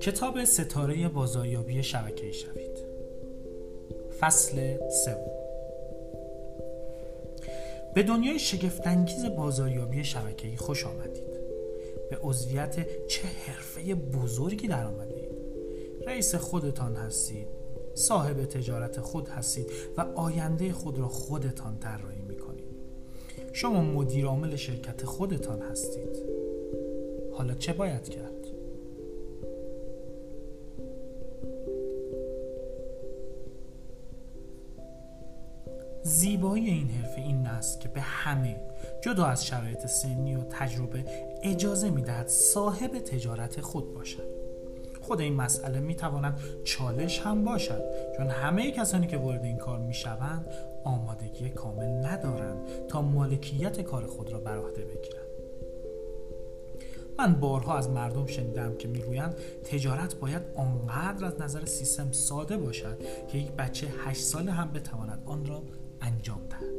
کتاب ستاره بازاریابی شبکه‌ای شوید. فصل سوم به دنیای شگفتانگیز بازاریابی شبکه‌ای خوش آمدید. به عضویت چه حرفه بزرگی در آمدید. رئیس خودتان هستید صاحب تجارت خود هستید و آینده خود را خودتان طراحی شما مدیر عامل شرکت خودتان هستید. حالا چه باید کرد؟ زیبایی این حرفه این است که به همه جدا از شرایط سنی و تجربه اجازه می‌دهد صاحب تجارت خود باشد. خود این مسئله می‌تواند چالش هم باشد. چون همه کسانی که وارد این کار می‌شوند آمادگی کامل ندارند تا مالکیت کار خود را بر عهده بگیرند. من بارها از مردم شنیدم که می‌گویند تجارت باید آنقدر از نظر سیستم ساده باشد که یک بچه هشت ساله هم بتواند آن را انجام دهد.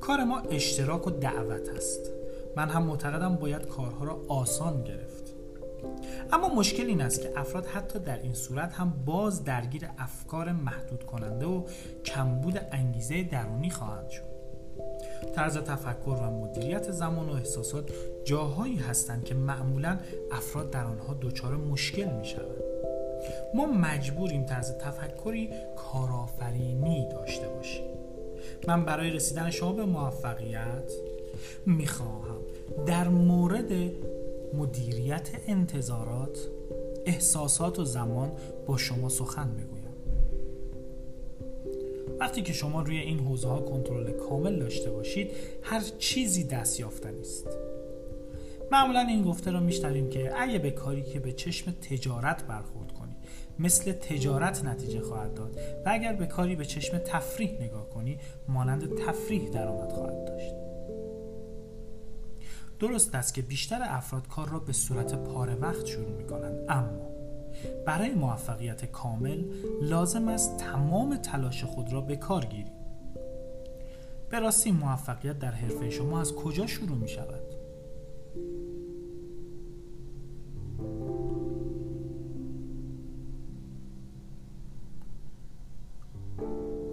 کار ما اشتراک و دعوت است. من هم معتقدم باید کارها را آسان گرفت. اما مشکل این است که افراد حتی در این صورت هم باز درگیر افکار محدود کننده و کمبود انگیزه درونی خواهند شد. طرز تفکر و مدیریت زمان و احساسات جاهایی هستند که معمولا افراد در آنها دچار مشکل می شوند ما مجبوریم طرز تفکری کارآفرینی داشته باشیم. من برای رسیدن شما به موفقیت می‌خواهم در مورد مدیریت انتظارات احساسات و زمان با شما سخن بگویم وقتی که شما روی این حوزه ها کنترل کامل داشته باشید هر چیزی دست یافتنی است معمولا این گفته را میشنویم که اگه به کاری که به چشم تجارت برخورد کنی مثل تجارت نتیجه خواهد داد و اگر به کاری به چشم تفریح نگاه کنی مانند تفریح درآمد خواهد داشت. درست است که بیشتر افراد کار را به صورت پاره وقت شروع می کنند اما برای موفقیت کامل لازم است تمام تلاش خود را به کار گیرید به راستی موفقیت در حرفه شما از کجا شروع می شود؟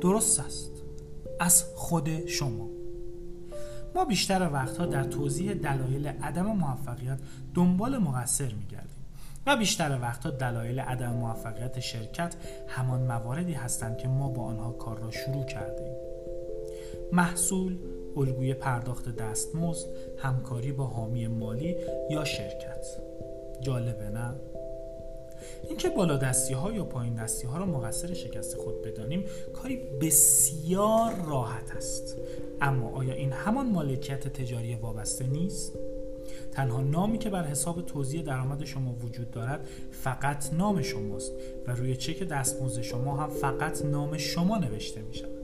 درست است. از خود شما. ما بیشتر وقتها در توضیح دلایل عدم موفقیت دنبال مقصر میگردیم و بیشتر وقتها دلایل عدم موفقیت شرکت همان مواردی هستند که ما با آنها کار را شروع کردیم محصول الگوی پرداخت دستمزد همکاری با حامی مالی یا شرکت. جالبه نه؟ اینکه بالا دستی ها یا پایین دستی ها را مقصر شکست خود بدانیم کاری بسیار راحت است. اما آیا این همان مالکیت تجاری وابسته نیست؟ تنها نامی که بر حساب توزیع درآمد شما وجود دارد فقط نام شماست و روی چک دستمزد شما هم فقط نام شما نوشته می شود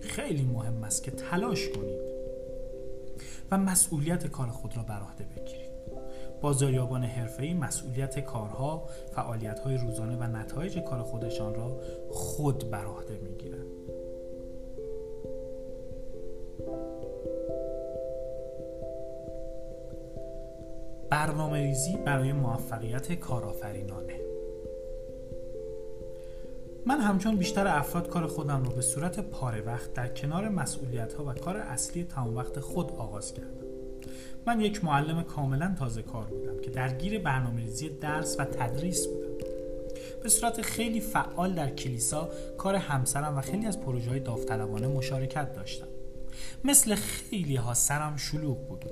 خیلی مهم است که تلاش کنید و مسئولیت کار خود را بر عهده بگیرید. بازاریابان حرفه‌ای مسئولیت کارها، فعالیت‌های روزانه و نتایج کار خودشان را خود بر عهده می‌گیرند. برنامه ریزی برای موفقیت کارآفرینانه من همچون بیشتر افراد کار خودم را به صورت پاره وقت در کنار مسئولیت ها و کار اصلی تمام وقت خود آغاز کردم من یک معلم کاملا تازه کار بودم که درگیر برنامه ریزی درس و تدریس بودم. به صورت خیلی فعال در کلیسا کار همسرم و خیلی از پروژه های داوطلبانه مشارکت داشتم. مثل خیلی ها سرم شلوغ بود.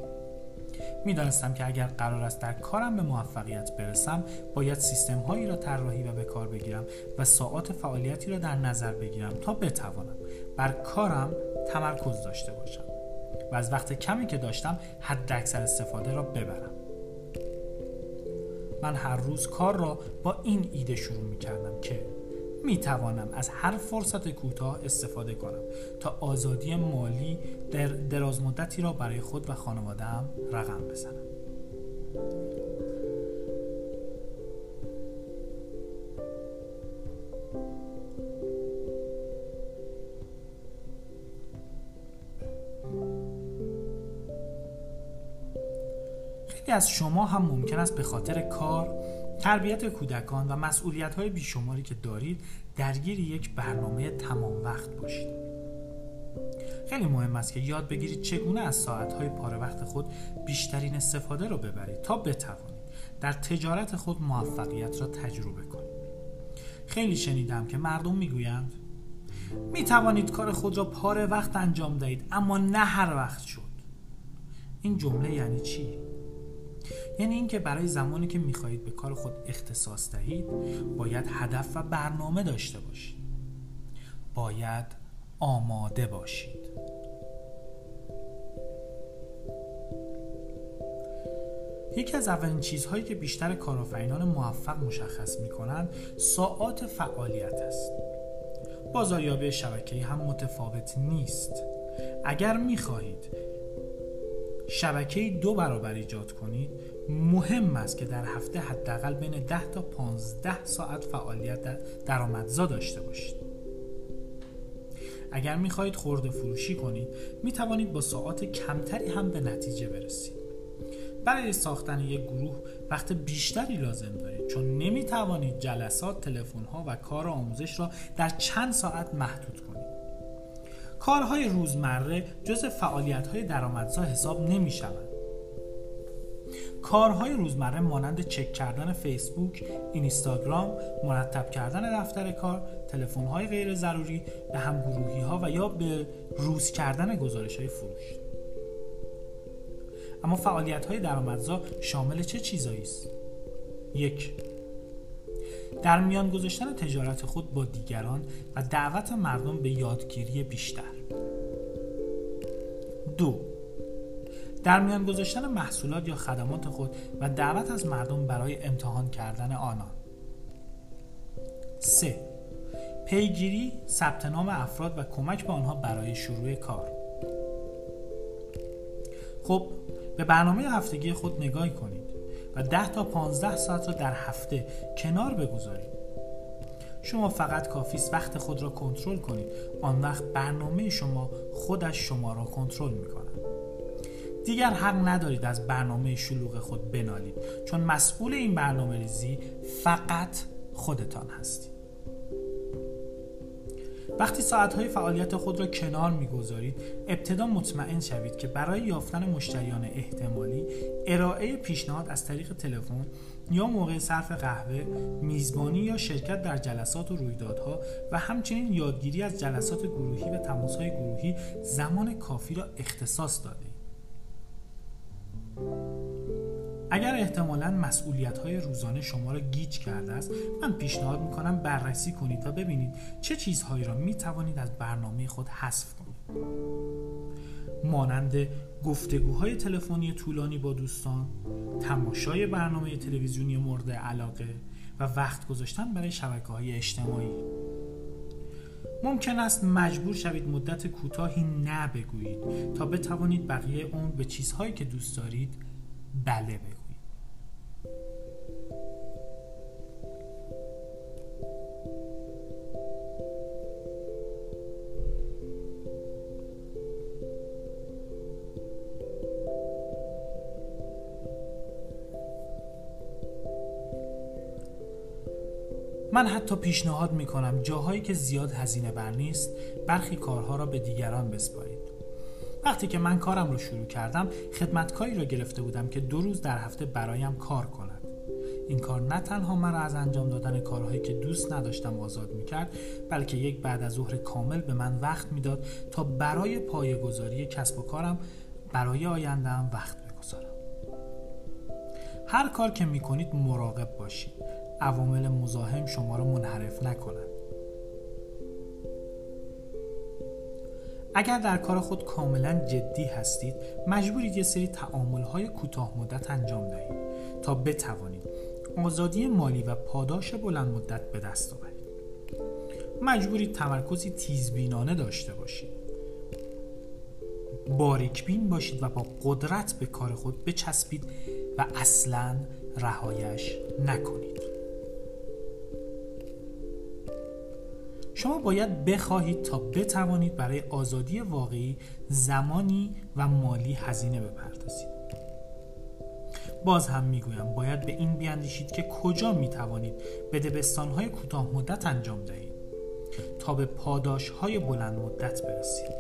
می‌دانستم که اگر قرار است در کارم به موفقیت برسم باید سیستم هایی را طراحی و به کار بگیرم و ساعات فعالیتی را در نظر بگیرم تا بتوانم بر کارم تمرکز داشته باشم. و از وقت کمی که داشتم حد اکثر استفاده را ببرم. من هر روز کار را با این ایده شروع می کردم که می توانم از هر فرصت کوتاه استفاده کنم تا آزادی مالی در دراز مدتی را برای خود و خانواده‌ام رقم بزنم. از شما هم ممکن است به خاطر کار تربیت کودکان و مسئولیت های بیشماری که دارید درگیر یک برنامه تمام وقت باشید. خیلی مهم است که یاد بگیرید چگونه از ساعتهای پاره وقت خود بیشترین استفاده را ببرید تا بتوانید در تجارت خود موفقیت را تجربه کنید. خیلی شنیدم که مردم می‌گویند می توانید کار خود را پاره وقت انجام دهید اما نه هر وقت شد. این جمله یعنی چی؟ یعنی اینکه برای زمانی که می‌خواهید به کار خود اختصاص دهید باید هدف و برنامه داشته باشید. باید آماده باشید. یکی از اولین چیزهایی که بیشتر کارآفرینان موفق مشخص می کنند ساعات فعالیت است. بازاریابی شبکه‌ای هم متفاوت نیست. اگر می خواهید شبکه دو برابر ایجاد کنید مهم است که در هفته حداقل بین 10 تا 15 ساعت فعالیت درآمدزا داشته باشید اگر می‌خواهید خورده فروشی کنید می توانید با ساعات کمتری هم به نتیجه برسید برای ساختن یک گروه وقت بیشتری لازم دارید چون نمی توانید جلسات، تلفن ها و کار آموزش را در چند ساعت محدود کنید. کارهای روزمره جز فعالیت های درآمدزا حساب نمی شود. کارهای روزمره مانند چک کردن فیسبوک، اینستاگرام، مرتب کردن دفتر کار، تلفن های غیر ضروری به همگروهی ها و یا به روز کردن گزارش های فروش. اما فعالیت های درآمدزا شامل چه چیزایی است؟ یک در میان گذاشتن تجارت خود با دیگران و دعوت مردم به یادگیری بیشتر. دو در میان گذاشتن محصولات یا خدمات خود و دعوت از مردم برای امتحان کردن آنان. 3. پیگیری ثبت نام افراد و کمک به آنها برای شروع کار. خب به برنامه هفتگی خود نگاه کنید و 10 تا 15 ساعت را در هفته کنار بگذارید. شما فقط کافی است وقت خود را کنترل کنید. آن وقت برنامه شما خودش شما را کنترل می کند دیگر حق ندارید از برنامه شلوغ خود بنالید. چون مسئول این برنامه ریزی فقط خودتان هستید. وقتی ساعتهای فعالیت خود را کنار می‌گذارید ابتدا مطمئن شوید که برای یافتن مشتریان احتمالی ارائه پیشنهاد از طریق تلفن یا موقع صرف قهوه میزبانی یا شرکت در جلسات و رویدادها و همچنین یادگیری از جلسات گروهی و تماسهای گروهی زمان کافی را اختصاص داده. اگر احتمالا مسئولیت های روزانه شما را گیج کرده است من پیشنهاد می‌کنم بررسی کنید و ببینید چه چیزهایی را می توانید از برنامه خود حذف کنید. مانند گفتگوهای تلفنی طولانی با دوستان تماشای برنامه تلویزیونی مورد علاقه و وقت گذاشتن برای شبکه های اجتماعی. ممکن است مجبور شوید مدت کوتاهی نه بگویید تا بتوانید بقیه اون به چیزهایی که دوست دارید بله بگویید. من حتی پیشنهاد می کنم جاهایی که زیاد هزینه بر نیست برخی کارها را به دیگران بسپارید. وقتی که من کارم رو شروع کردم خدمتکاری را گرفته بودم که دو روز در هفته برایم کار کند. این کار نه تنها مرا از انجام دادن کارهایی که دوست نداشتم آزاد می‌کرد بلکه یک بعد از ظهر کامل به من وقت می‌داد تا برای پایه‌گذاری کسب و کارم برای آیندهم وقت بگذارم. هر کار که می‌کنید مراقب باشید. عوامل مزاحم شما را منحرف نکنند اگر در کار خود کاملا جدی هستید مجبورید یه سری تعامل های کوتاه مدت انجام دهید تا بتوانید آزادی مالی و پاداش بلند مدت به دست آورید. مجبورید تمرکزی تیزبینانه داشته باشید. باریکبین باشید و با قدرت به کار خود بچسبید و اصلا رهایش نکنید. شما باید بخواهید تا بتوانید برای آزادی واقعی زمانی و مالی هزینه بپردازید. باز هم می‌گویم باید به این بیاندیشید که کجا می‌توانید به دبستانهای کوتاه مدت انجام دهید تا به پاداش های بلند مدت برسید.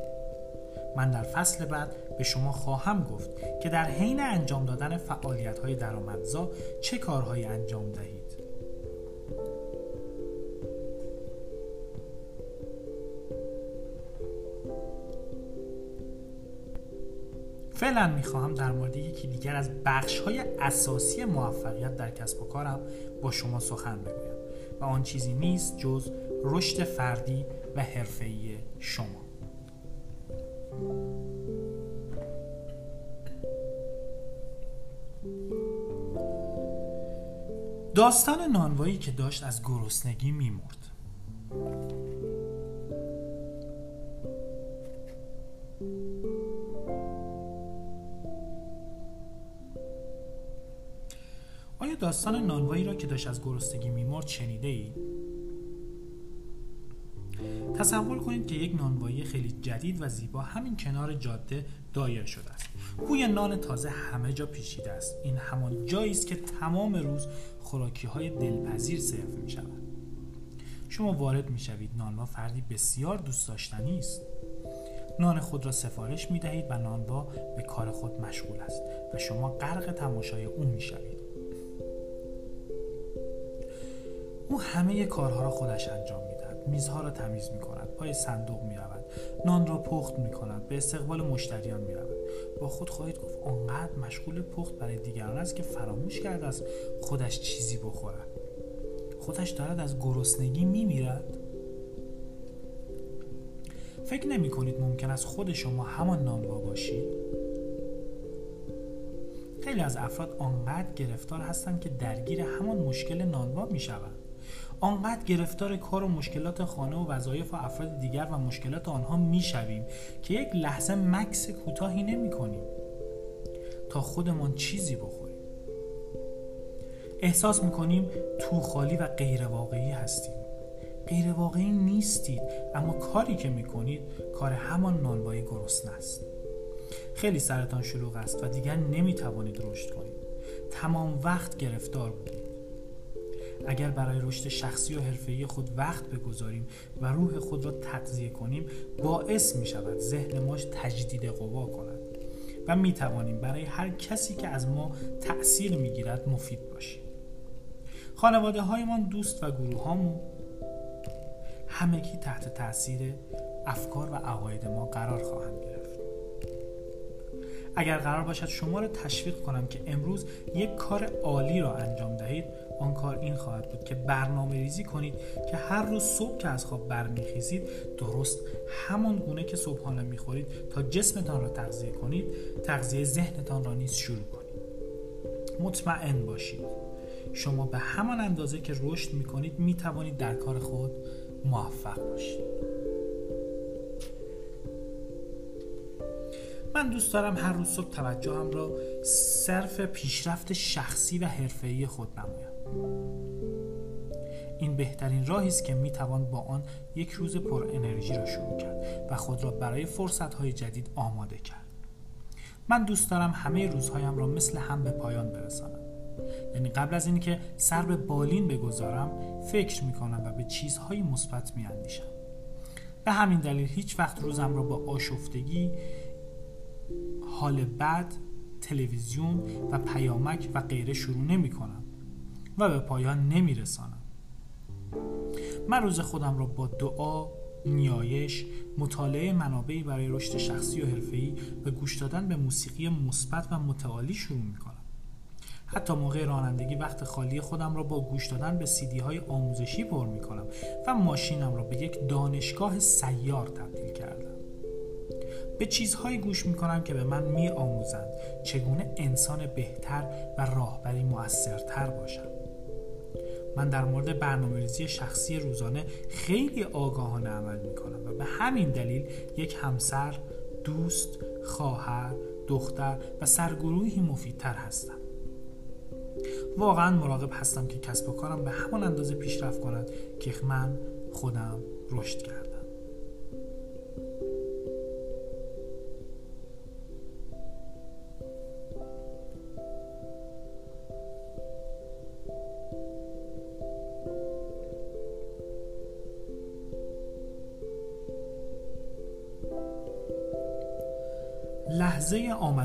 من در فصل بعد به شما خواهم گفت که در حین انجام دادن فعالیت های درآمدزا چه کارهایی انجام دهید. فعلا می‌خواهم در مورد یکی دیگر از بخش های اساسی موفقیت در کسب و کارم با شما سخن بگویم و آن چیزی نیست جز رشد فردی و حرفه‌ای شما. داستان نانوایی که داشت از گرسنگی میمرد. داستان نانوایی را که داشت از گرسنگی میمرد شنیده ای؟ تصور کنید که یک نانوایی خیلی جدید و زیبا همین کنار جاده دایر شده است. بوی نان تازه همه جا پیچیده است. این همان جایی است که تمام روز خوراکی های دلپذیر سرو می شود شما وارد می شوید نانوا فردی بسیار دوست داشتنی است. نان خود را سفارش می دهید و نانوا به کار خود مشغول است و شما غرق تماشای او می شوید او همه کارها را خودش انجام می دهد میزها را تمیز می کند پای صندوق می رود نان را پخت می کند به استقبال مشتریان می رود با خود خواهید گفت آنقدر مشغول پخت برای دیگران است که فراموش کرده است خودش چیزی بخورد. خودش دارد از گرسنگی می میرد فکر نمی کنید ممکن است خود شما همان نانوا باشید؟ خیلی از افراد آنقدر گرفتار هستند که درگیر همان مشکل نانوا می شوند آنقدر گرفتار کار و مشکلات خانه و وظایف و افراد دیگر و مشکلات آنها می‌شویم که یک لحظه مکس کوتاهی نمی کنیم تا خودمان چیزی بخوریم. احساس می‌کنیم تو خالی و غیر واقعی هستیم. غیر واقعی نیستید اما کاری که می‌کنید کار همان نانوای گرسنه است. خیلی سرتان شلوغ است و دیگر نمی‌توانید رشد کنید. تمام وقت گرفتار بودید. اگر برای رشد شخصی و حرفه‌ای خود وقت بگذاریم و روح خود را تغذیه کنیم باعث می شود ذهن ماش تجدید قوا کند و می توانیم برای هر کسی که از ما تأثیر می گیرد مفید باشیم. خانواده هایمان دوست و گروه هامون همگی تحت تاثیر افکار و عقاید ما قرار خواهند گرفت. اگر قرار باشد شما را تشویق کنم که امروز یک کار عالی را انجام دهید آن کار این خواهد بود که برنامه ریزی کنید که هر روز صبح که از خواب برمیخیزید درست همان گونه که صبحانه می‌خورید تا جسمتان را تغذیه کنید تغذیه ذهنتان را نیز شروع کنید. مطمئن باشید. شما به همان اندازه که رشد می‌کنید می‌توانید در کار خود موفق باشید. من دوست دارم هر روز صبح توجهم را صرف پیشرفت شخصی و حرفه‌ای خود نمایم. این بهترین راهی است که می توان با آن یک روز پر انرژی را شروع کرد و خود را برای فرصت های جدید آماده کرد. من دوست دارم همه روزهایم را مثل هم به پایان برسانم. یعنی قبل از اینکه سر به بالین بگذارم فکر می کنم و به چیزهای مثبت می اندیشم. به همین دلیل هیچ وقت روزم را با آشفتگی حال بد تلویزیون و پیامک و غیره شروع نمی کنم و به پایان نمی رسانم. من روز خودم را با دعا، نیایش، مطالعه منابعی برای رشد شخصی و حرفه‌ای و گوش دادن به موسیقی مثبت و متعالی شروع می کنم. حتی موقع رانندگی وقت خالی خودم را با گوش دادن به سیدی های آموزشی پر می کنم و ماشینم را به یک دانشگاه سیار تبدیل کردم. به چیزهایی گوش می کنم که به من می آموزند چگونه انسان بهتر و راهبری موثرتر باشم. من در مورد برنامه‌ریزی شخصی روزانه خیلی آگاهانه عمل می کنم و به همین دلیل یک همسر، دوست، خواهر، دختر و سرگروهی مفیدتر هستم. واقعا مراقب هستم که کسب و کارم به همان اندازه پیشرفت کند که من خودم رشد کردم.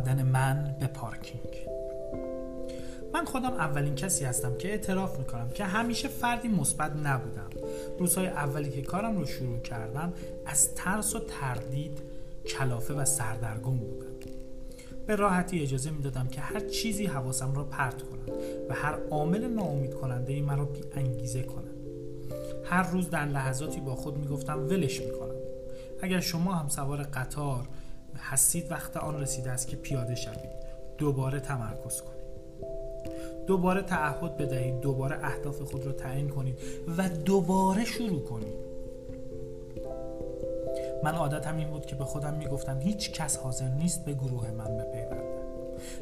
آمدن من به پارکینگ. من خودم اولین کسی هستم که اعتراف می‌کنم که همیشه فردی مثبت نبودم. روزهای اولی که کارم رو شروع کردم از ترس و تردید کلافه و سردرگم بودم. به راحتی اجازه می‌دادم که هر چیزی حواسم را پرت کنم و هر عامل ناامید کننده ای مرا بی انگیزه کنم. هر روز در لحظاتی با خود می‌گفتم ولش می‌کنم. اگر شما هم سوار قطار هستید وقت آن رسیده است که پیاده شوید. دوباره تمرکز کنید. دوباره تعهد بدهید. دوباره اهداف خود را تعیین کنید و دوباره شروع کنید. من عادتم این بود که به خودم می‌گفتم هیچ کس حاضر نیست به گروه من بپیونده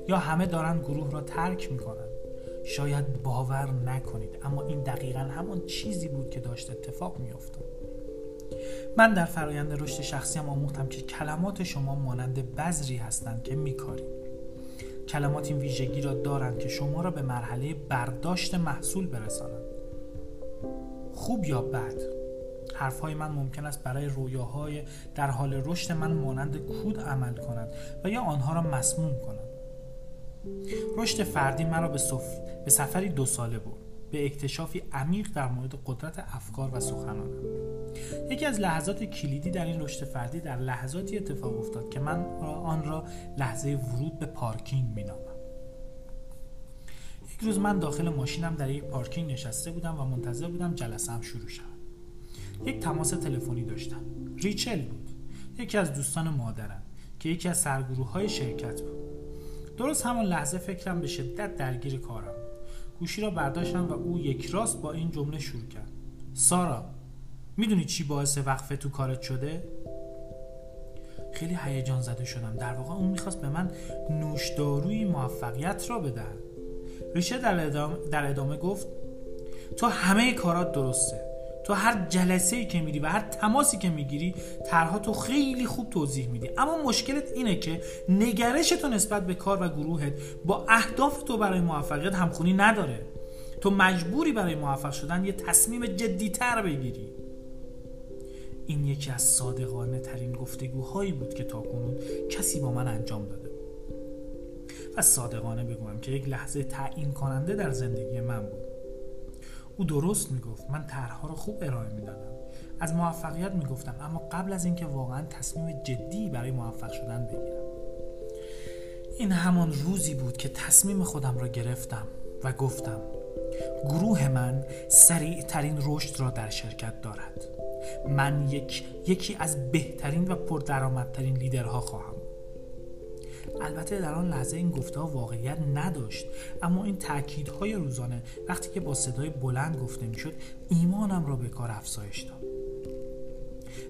یا همه دارن گروه را ترک می‌کنن. شاید باور نکنید اما این دقیقا همان چیزی بود که داشت اتفاق میافتاد. من در فرایند رشد شخصیم آموختم که کلمات شما مانند بذری هستند که میکارید کلمات این ویژگی را دارند که شما را به مرحله برداشت محصول برسانند. خوب یا بد حرفهای من ممکن است برای رویاهای در حال رشد من مانند کود عمل کنند و یا آنها را مسموم کنند. رشد فردی مرا به. به سفری دو ساله برد. به اکتشافی عمیق در مورد قدرت افکار و سخنانم. یکی از لحظات کلیدی در این رشد فردی در لحظاتی اتفاق افتاد که من آن را لحظه ورود به پارکینگ مینامم. یک روز من داخل ماشینم در یک پارکینگ نشسته بودم و منتظر بودم جلسم شروع شود. یک تماس تلفنی داشتم. ریچل بود. یکی از دوستان مادرم که یکی از سرگروه های شرکت بود. درست همان لحظه فکرم به شدت درگیر کارم گوشی را برداشتم و او یک راست با این جمله شروع کرد. سارا می‌دونی چی باعث وقفه تو کارت شده؟ خیلی هیجان زده شدم. در واقع اون می‌خواست به من نوشداروی موفقیت را بدهد ریشه در ادامه, در ادامه گفت تو همه کارات درسته. تو هر جلسه ای که میری و هر تماسی که می‌گیری ترها تو خیلی خوب توضیح میدی. اما مشکلت اینه که نگرش تو نسبت به کار و گروهت با اهداف تو برای موفقیت همخونی نداره. تو مجبوری برای موفق شدن یه تصمیم جدیتر بگیری. این یکی از صادقانه ترین گفتگوهایی بود که تا کنون کسی با من انجام داده و صادقانه بگویم که یک لحظه تعیین کننده در زندگی من بود. او درست می‌گفت من طرحها رو خوب ارائه می‌دادم. از موفقیت می‌گفتم اما قبل از اینکه واقعا تصمیم جدی برای موفق شدن بگیرم. این همان روزی بود که تصمیم خودم را گرفتم و گفتم گروه من سریع ترین رشد را در شرکت دارد. من یک یکی از بهترین و پردرآمدترین لیدرها خواهم. البته در آن لحظه این گفته ها واقعیت نداشت اما این تاکیدهای روزانه وقتی که با صدای بلند گفته می‌شد ایمانم را به کار افزایش داد.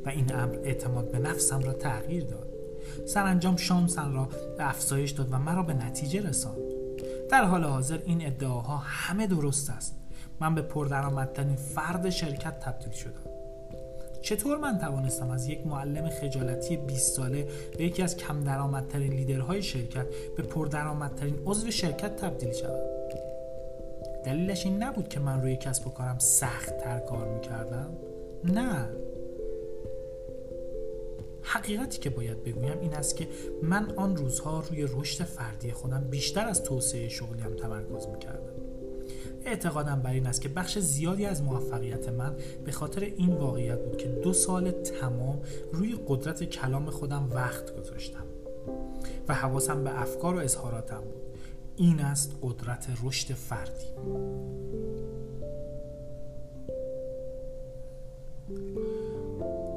و این امر اعتماد به نفسم را تغییر داد. سرانجام شانسم را به افزایش داد و مرا به نتیجه رساند. در حال حاضر این ادعاها همه درست است. من به پردرآمدترین فرد شرکت تبدیل شدم. چطور من توانستم از یک معلم خجالتی 20 ساله به یکی از کم درآمدترین لیدرهای شرکت به پردرآمدترین عضو شرکت تبدیل شوم؟ دلیلش این نبود که من روی کسب و کارم سخت تر کار می‌کردم؟ نه. حقیقتی که باید بگویم این است که من آن روزها روی رشد فردی خودم بیشتر از توسعه شغلیم تمرکز می‌کردم. اعتقادم بر این است که بخش زیادی از موفقیت من به خاطر این واقعیت بود که دو سال تمام روی قدرت کلام خودم وقت گذاشتم و حواسم به افکار و اظهاراتم بود. این است قدرت رشد فردی.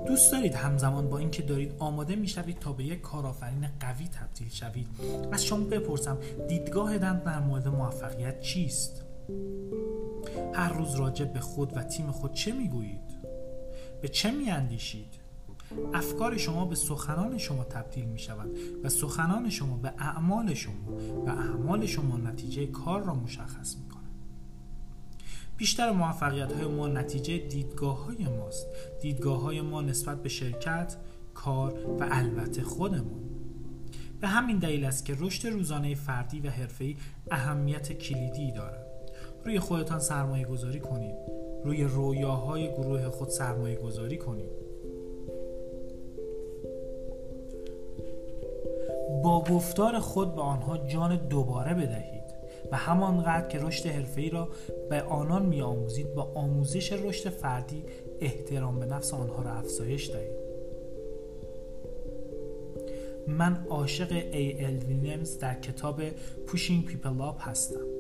دوست دارید همزمان با اینکه دارید آماده می‌شوید تا به یک کارآفرین قوی تبدیل شوید. از شما بپرسم دیدگاه در مورد موفقیت چیست؟ هر روز راجع به خود و تیم خود چه می‌گویید؟ به چه میاندیشید؟ افکار شما به سخنان شما تبدیل می شود و سخنان شما به اعمال شما و اعمال شما نتیجه کار را مشخص می کند. بیشتر موفقیت های ما نتیجه دیدگاه های ماست دیدگاه های ما نسبت به شرکت، کار و البته خودمون به همین دلیل است که رشد روزانه فردی و حرفه‌ای اهمیت کلیدی دارد روی خودتان سرمایه گذاری کنید. روی رویاهای گروه خود سرمایه گذاری کنید. با گفتار خود به آنها جان دوباره بدهید و همانقدر که رشد حرفه‌ای را به آنان میآموزید با آموزش رشد فردی احترام به نفس آنها را افزایش دهید. من عاشق A. L. در کتاب Pushing People Up هستم.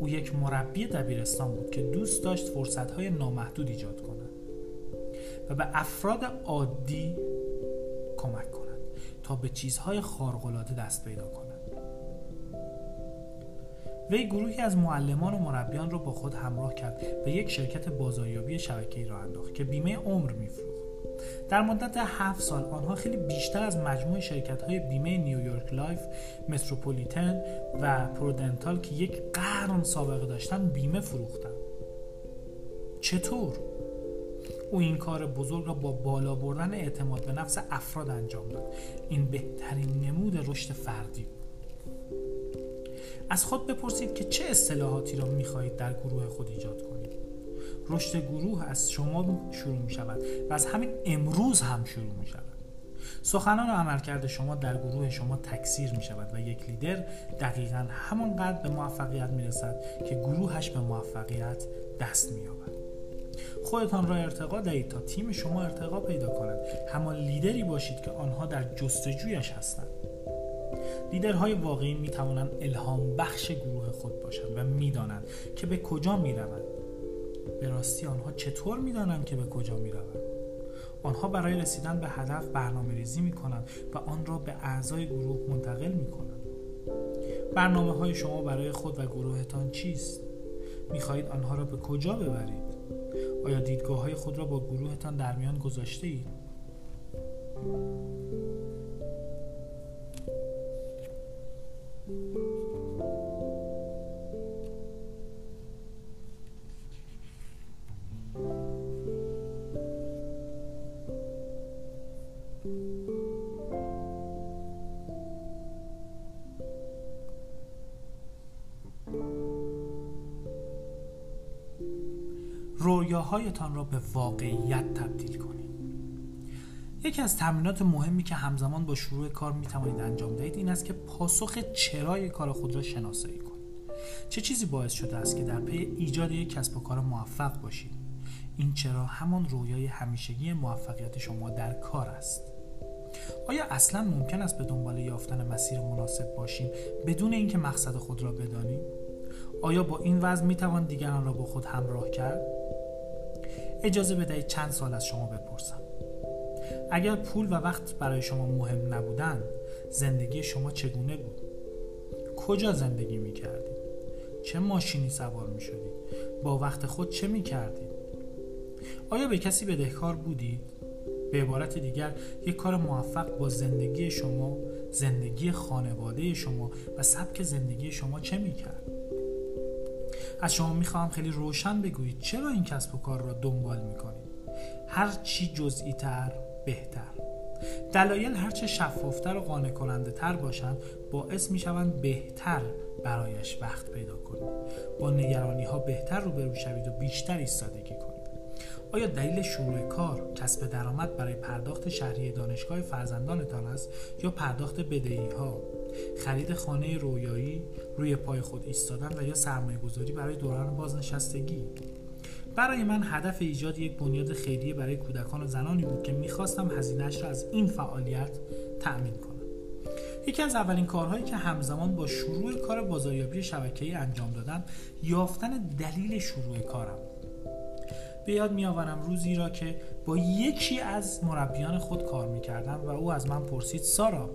او یک مربی دبیرستان بود که دوست داشت فرصتهای نامحدود ایجاد کند و به افراد عادی کمک کند تا به چیزهای خارق‌العاده دست پیدا کنند وی گروهی از معلمان و مربیان را با خود همراه کرد و یک شرکت بازاریابی شبکه‌ای راه انداخت که بیمه عمر میفروخت. در مدت هفت سال آنها خیلی بیشتر از مجموع شرکت های بیمه نیویورک لایف، متروپولیتن و پرودنتال که یک قرن سابقه داشتن بیمه فروختن. چطور؟ او این کار بزرگ را با بالا بردن اعتماد به نفس افراد انجام داد. این بهترین نمود رشد فردی بود. از خود بپرسید که چه اصطلاحاتی را می‌خواهید در گروه خود ایجاد کنید؟ رشد گروه از شما شروع می شود و از همین امروز هم شروع می شود سخنان و عملکرد شما در گروه شما تکثیر می شود و یک لیدر دقیقا همانقدر به موفقیت می رسد که گروهش به موفقیت دست می یابد خودتان را ارتقا دهید تا تیم شما ارتقا پیدا کند. همان لیدری باشید که آنها در جستجویش هستند. لیدرهای واقعی می توانند الهام بخش گروه خود باشند و می‌دانند که به کجا می روند. به راستی آنها چطور می‌دانند که به کجا می روند؟ آنها برای رسیدن به هدف برنامه ریزی می کنند و آن را به اعضای گروه منتقل می کنند. برنامه های شما برای خود و گروهتان چیست؟ می خواهید آنها را به کجا ببرید؟ آیا دیدگاه های خود را با گروهتان در میان گذاشته اید؟ رویاهایتان را به واقعیت تبدیل کنید. یکی از تمرینات مهمی که همزمان با شروع کار می توانید انجام دهید این است که پاسخ چرای کار خود را شناسایی کنید. چه چیزی باعث شده است که در پی ایجاد یک کسب و کار موفق باشید؟ این چرا همان رویای همیشگی موفقیت شما در کار است. آیا اصلا ممکن است به دنبال یافتن مسیر مناسب باشیم بدون اینکه مقصد خود را بدانیم؟ آیا با این وضع می توان دیگران را با خود همراه کرد؟ اجازه بدهید چند سال از شما بپرسم. اگر پول و وقت برای شما مهم نبودند زندگی شما چگونه بود؟ کجا زندگی می کردید چه ماشینی سوار می شدید با وقت خود چه می کردید آیا به کسی بدهکار بودید؟ به عبارت دیگر یک کار موفق با زندگی شما زندگی خانواده شما و سبک زندگی شما چه می کرد از شما می‌خواهم خیلی روشن بگویید چرا این کسب و کار را دنبال می‌کنید؟ هر چی جزئی تر بهتر. دلایل هرچه شفافتر و قانع کننده تر باشند باعث می شوند بهتر برایش وقت پیدا کنید. با نگرانی ها بهتر روبرو شوید و بیشتر ایستادگی کنید. آیا دلیل شروع کار کسب درآمد برای پرداخت شهری دانشگاه فرزندانتان است یا پرداخت بدهی ها خرید خانه رویایی روی پای خود ایستادن و یا سرمایه گذاری برای دوران بازنشستگی. برای من هدف ایجاد یک بنیاد خیریه برای کودکان و زنانی بود که می‌خواستم هزینهش را از این فعالیت تأمین کنم. یکی از اولین کارهایی که همزمان با شروع کار بازاریابی شبکه‌ای انجام دادم یافتن دلیل شروع کارم. به یاد میآورم روزی را که با یکی از مربیان خود کار می‌کردم و او از من پرسید سارا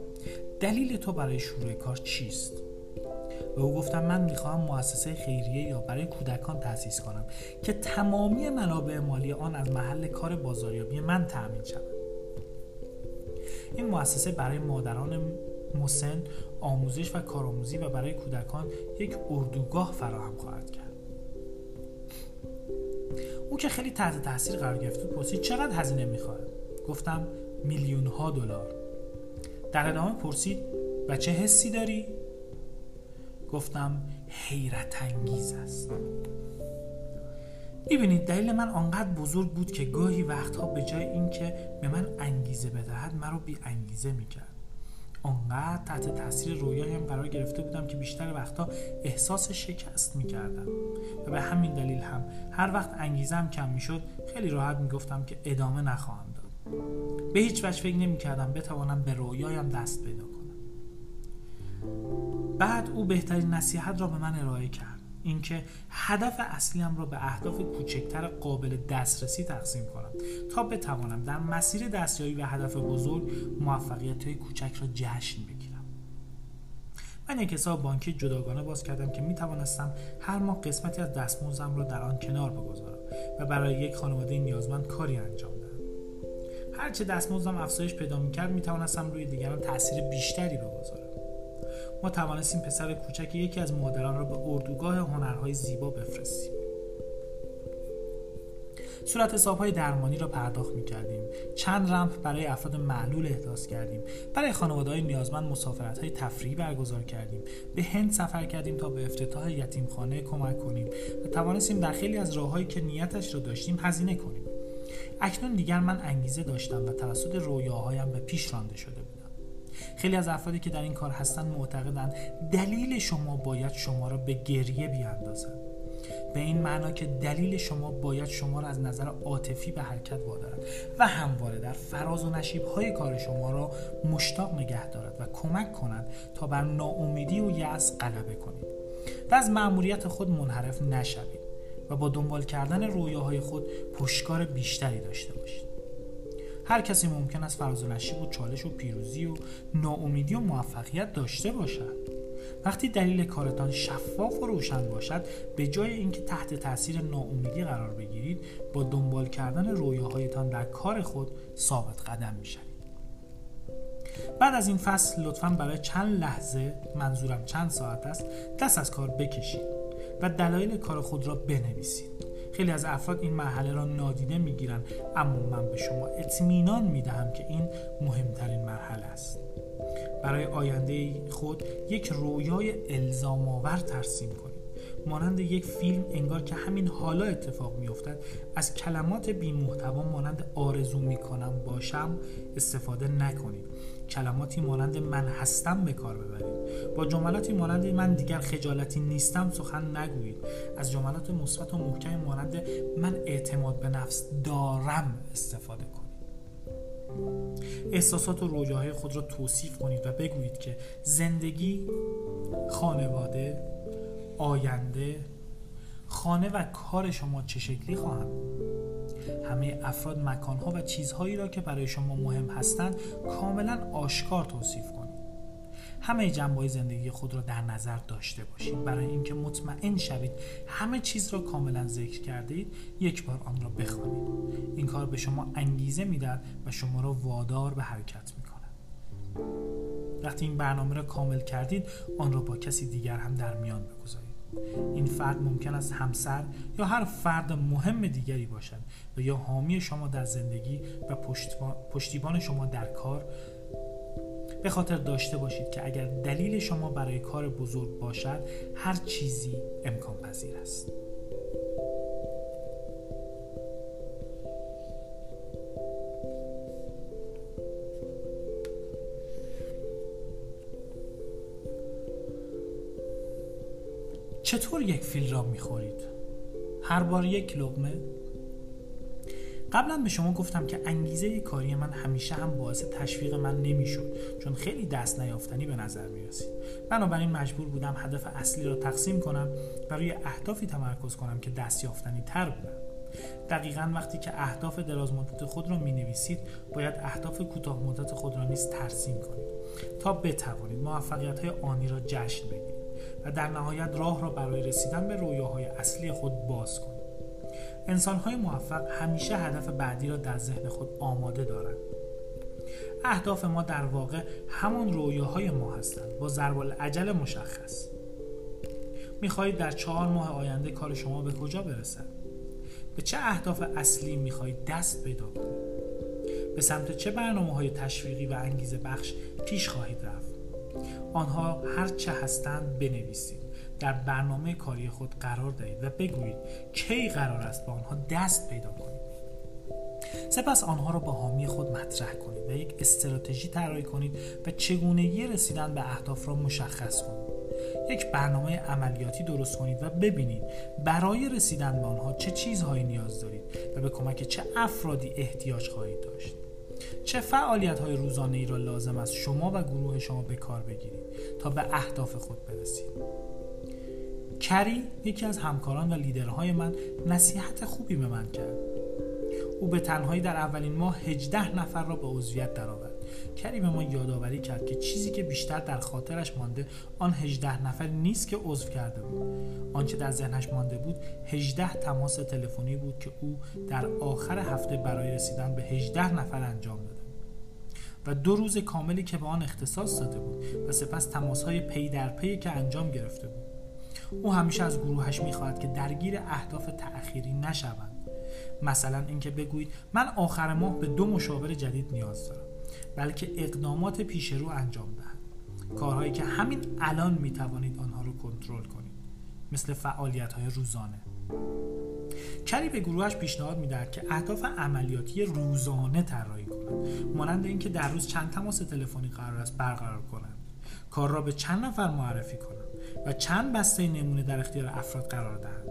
دلیل تو برای شروع کار چیست؟ به او گفتم من می‌خواهم مؤسسه خیریه یا برای کودکان تأسیس کنم که تمامی منابع مالی آن از محل کار بازاریابی من تأمین شود. این مؤسسه برای مادران مسن آموزش و کارآموزی و برای کودکان یک اردوگاه فراهم خواهد کرد. او که خیلی تحت تاثیر قرار گرفت پرسید چقدر هزینه می‌خواهد؟ گفتم میلیون ها دلار. در ادامه پرسید و چه حسی داری؟ گفتم حیرت انگیز است. می‌بینید دلیل من آنقدر بزرگ بود که گاهی وقتها به جای اینکه به من انگیزه بدهد مرا بی انگیزه می‌کرد. آنقدر تحت تاثیر رویایم قرار گرفته بودم که بیشتر وقتا احساس شکست می‌کردم. و به همین دلیل هم هر وقت انگیزم کم می‌شد خیلی راحت می‌گفتم که ادامه نخواهم به هیچ وجه فکر نمی‌کردم بتوانم به رویایم دست پیدا کنم. بعد او بهترین نصیحت را به من ارائه کرد. اینکه هدف اصلیم را به اهداف کوچکتر قابل دسترسی تقسیم کنم تا بتوانم در مسیر دستیابی به هدف بزرگ موفقیت های کوچک را جشن بگیرم. من یک حساب بانکی جداگانه باز کردم که می توانستم هر ماه قسمتی از دستمزدم را در آن کنار بگذارم و برای یک خانواده نیازمند کاری انجام هرچه دستمزدم افزایش پیدا می‌کرد می توانستم روی دیگران تاثیر بیشتری بگذارم. ما توانستیم پسر کوچک یکی از مادران را به اردوگاه هنرهای زیبا بفرستیم. صورت حساب های درمانی را پرداخت می کردیم چند رمپ برای افراد معلول احداث کردیم. برای خانواده های نیازمند مسافرت های تفریحی برگزار کردیم. به هند سفر کردیم تا به افتتاح یتیمخانه کمک کنیم و توانستیم در خیلی از راههایی که نیتش را داشتیم هزینه کنیم. اکنون دیگر من انگیزه داشتم و توسط رویاهایم به پیش رانده شده خیلی از افرادی که در این کار هستند معتقدند دلیل شما باید شما را به گریه بیاندازد. به این معنا که دلیل شما باید شما را از نظر عاطفی به حرکت وادارد و همواره در فراز و نشیب های کار شما را مشتاق نگه دارد و کمک کند تا بر ناامیدی و یأس غلبه کنید. و از مأموریت خود منحرف نشوید. و با دنبال کردن رویاهای خود پشتکار بیشتری داشته باشید. هر کسی ممکن است فراز و نشیب و چالش و پیروزی و ناامیدی و موفقیت داشته باشد. وقتی دلیل کارتان شفاف و روشن باشد به جای اینکه تحت تاثیر ناامیدی قرار بگیرید با دنبال کردن رویاهایتان در کار خود ثابت قدم می‌شوید. بعد از این فصل لطفا برای چند لحظه منظورم چند ساعت است دست از کار بکشید. و دلایل کار خود را بنویسید. خیلی از افراد این مرحله را نادیده می‌گیرن اما من به شما اطمینان می‌دهم که این مهمترین مرحله است. برای آینده خود یک رویای الزام آور ترسیم کنید. مانند یک فیلم انگار که همین حالا اتفاق میافتد. از کلمات بی محتوا مانند آرزو می‌کنم باشم استفاده نکنید. کلماتی مانند من هستم به کار ببرید. با جملاتی مانند من دیگر خجالتی نیستم سخن نگویید. از جملات مثبت و محکم مانند من اعتماد به نفس دارم استفاده کنید. احساسات و رویاهای خود را توصیف کنید و بگویید که زندگی خانواده آینده خانه و کار شما چه شکلی خواهند همه افراد مکانها و چیزهایی را که برای شما مهم هستند کاملا آشکار توصیف کنید. همه جنبه زندگی خود را در نظر داشته باشید. برای اینکه مطمئن شوید همه چیز را کاملا ذکر کرده اید یک بار آن را بخوانید. این کار به شما انگیزه می‌دهد و شما را وادار به حرکت می‌کند. وقتی این برنامه را کامل کردید آن را با کسی دیگر هم در میان بگذارید. این فرد ممکن است همسر یا هر فرد مهم دیگری باشد. و یا حامی شما در زندگی و پشتیبان شما در کار به خاطر داشته باشید که اگر دلیل شما برای کار بزرگ باشد هر چیزی امکان پذیر است چطور یک فیل را می‌خورید؟ هر بار یک لغمه؟ قبلا به شما گفتم که انگیزه کاری من همیشه هم باعث تشویق من نمی‌شد چون خیلی دست نیافتنی به نظر می رسید بنابراین مجبور بودم هدف اصلی را تقسیم کنم و روی اهدافی تمرکز کنم که دست یافتنی تر بودن. دقیقا وقتی که اهداف دراز مدت خود را می نویسید باید اهداف کوتاه مدت خود را نیز ترسیم کنید تا بتوانید موفقیت های آنی را جشن بگیرید و در نهایت راه را برای رسیدن به رویاهای اصلی خود باز کنید. انسانهای موفق همیشه هدف بعدی را در ذهن خود آماده دارند. اهداف ما در واقع همان رویاهای ما هستند. با ضرب العجل مشخص. می‌خواهید در چهار ماه آینده کار شما به کجا برسد؟ به چه اهداف اصلی می‌خواهید دست پیدا کنید؟ به سمت چه برنامه های تشویقی و انگیزه بخش پیش خواهید رفت؟ آنها هر چه هستند بنویسید. در برنامه کاری خود قرار دهید و بگویید کی قرار است با آنها دست پیدا کنید سپس آنها را با حامی خود مطرح کنید و یک استراتژی طراحی کنید و چگونگی رسیدن به اهداف را مشخص کنید. یک برنامه عملیاتی درست کنید و ببینید برای رسیدن به آنها چه چیزهایی نیاز دارید و به کمک چه افرادی احتیاج خواهید داشت. چه فعالیت های روزانه ای را لازم است شما و گروه شما به کار بگیرید تا به اهداف خود برسید. کری یکی از همکاران و لیدرهای من نصیحت خوبی به من کرد. او به تنهایی در اولین ماه 18 نفر را به عضویت درآورد. کری به ما یادآوری کرد که چیزی که بیشتر در خاطرش مانده آن 18 نفر نیست که عضو کرده بود. آنچه در ذهنش مانده بود 18 تماس تلفنی بود که او در آخر هفته برای رسیدن به 18 نفر انجام داده و دو روز کاملی که به آن اختصاص داده بود و سپس تماسهای پی در پی که انجام گرفته بود. او همیشه از گروهش می‌خواهد که درگیر اهداف تأخیری نشوند مثلا اینکه بگویید من آخر ماه به دو مشاور جدید نیاز دارم بلکه اقدامات پیش رو انجام دهند کارهایی که همین الان می توانید آنها رو کنترل کنید مثل فعالیت های روزانه. کری به گروهش پیشنهاد می‌دهد که اهداف عملیاتی روزانه طراحی کنند مانند اینکه در روز چند تماس تلفنی قرار است برقرار کنند کار را به چند نفر معرفی کنند و چند بسته نمونه در اختیار افراد قرار دهند.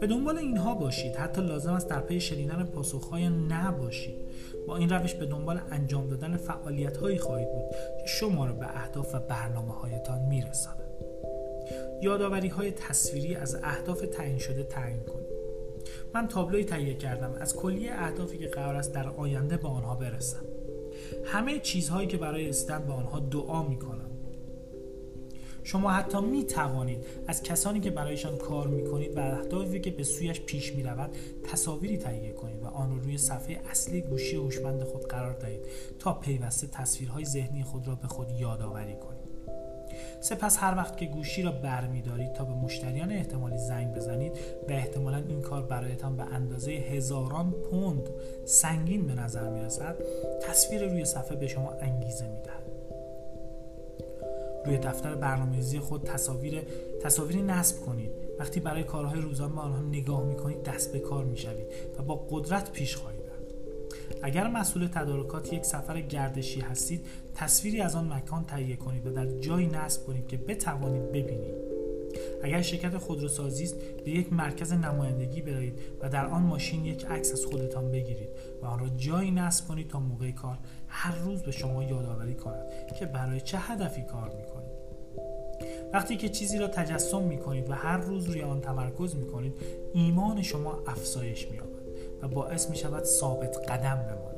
به دنبال اینها باشید. حتی لازم است در پی شنیدن پاسخهای نه باشید با این روش به دنبال انجام دادن فعالیت هایی خواهید بود که شما را به اهداف و برنامه هایتان میرساند. یادآوری های تصویری از اهداف تعیین شده تعیین کنید. من تابلوی تهیه کردم. از کلیه اهدافی که قرار است در آینده به آنها برسم. همه چیزهایی که برای رسیدن به آنها دعا می کنم شما حتی می توانید از کسانی که برایشان کار می کنید و اهدافی که به سویش پیش می رود تصاویری تهیه کنید و آن را روی صفحه اصلی گوشی هوشمند خود قرار دهید تا پیوسته تصویرهای ذهنی خود را به خود یادآوری کنید سپس هر وقت که گوشی را برمیدارید تا به مشتریان احتمالی زنگ بزنید و احتمالا این کار برایتان به اندازه هزاران پوند سنگین به نظر می رسد تصویر روی صفحه به شما انگیزه می دهد. روی دفتر برنامه‌ریزی خود تصاویر تصاویری نصب کنید. وقتی برای کارهای روزانه به آنها نگاه می‌کنید دست به کار می‌شوید و با قدرت پیش خواهید رفت. اگر مسئول تدارکات یک سفر گردشی هستید تصویری از آن مکان تهیه کنید و در جایی نصب کنید که بتوانید ببینید. اگر شرکت خودروسازی است به یک مرکز نمایندگی برایید و در آن ماشین یک عکس از خودتان بگیرید و آن را جایی نصب کنید تا موقع کار هر روز به شما یادآوری کند که برای چه هدفی کار می‌کنید. وقتی که چیزی را تجسم می کنید و هر روز روی آن تمرکز می کنید ایمان شما افزایش می و باعث می شود ثابت قدم بمانید.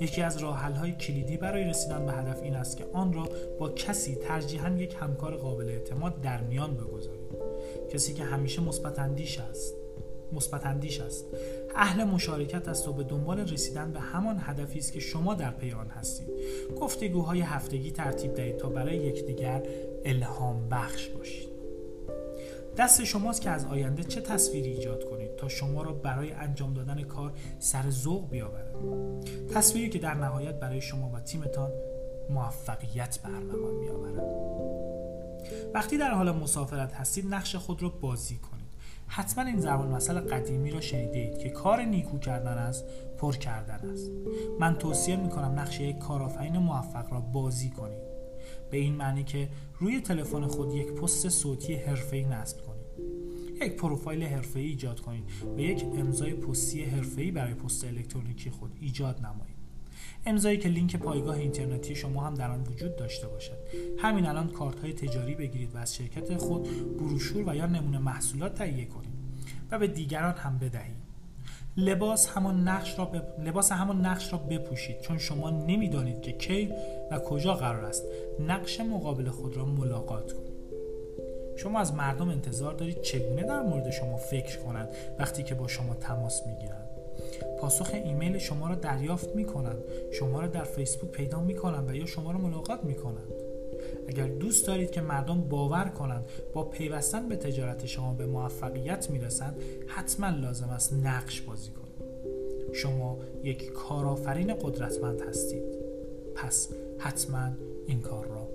یکی از راه های کلیدی برای رسیدن به هدف این است که آن را با کسی ترجیحاً یک همکار قابل اعتماد در میان بگذارید. کسی که همیشه مثبت اندیش است مثبت اندیش است. اهل مشارکت است و به دنبال رسیدن به همان هدفی است که شما در پی آن هستید. گفتگوهای هفتگی ترتیب دهید تا برای یکدیگر الهام بخش باشید. دست شماست که از آینده چه تصویری ایجاد کنید تا شما را برای انجام دادن کار سر ذوق بیاورد. تصویری که در نهایت برای شما و تیمتان موفقیت به ارمغان میآورد. وقتی در حال مسافرت هستید نقش خود را بازی کنید. حتما این زبان مثل قدیمی را شنیده که کار نیکو کردن است پر کردن است. من توصیه می کنم نقش یک کارآفرین موفق را بازی کنید. به این معنی که روی تلفن خود یک پست صوتی حرفه‌ای نصب کنید. یک پروفایل حرفه‌ای ایجاد کنید. و یک امضای پستی حرفه‌ای برای پست الکترونیکی خود ایجاد نمایید. امضایی که لینک پایگاه اینترنتی شما هم در آن وجود داشته باشد. همین الان کارت های تجاری بگیرید و از شرکت خود بروشور و یا نمونه محصولات تهیه کنید و به دیگران هم بدهید. لباس همان نقش را لباس همان نقش را بپوشید. چون شما نمی‌دانید که کی و کجا قرار است. نقش مقابل خود را ملاقات کنید شما از مردم انتظار دارید چگونه در مورد شما فکر کنند وقتی که با شما تماس می‌گیرند. پاسخ ایمیل شما را دریافت می کنند شما را در فیسبوک پیدا می کنند و یا شما را ملاقات می کنند اگر دوست دارید که مردم باور کنند با پیوستن به تجارت شما به موفقیت می‌رسند حتما لازم است نقش بازی کنید. شما یک کارآفرین قدرتمند هستید. پس حتما این کار را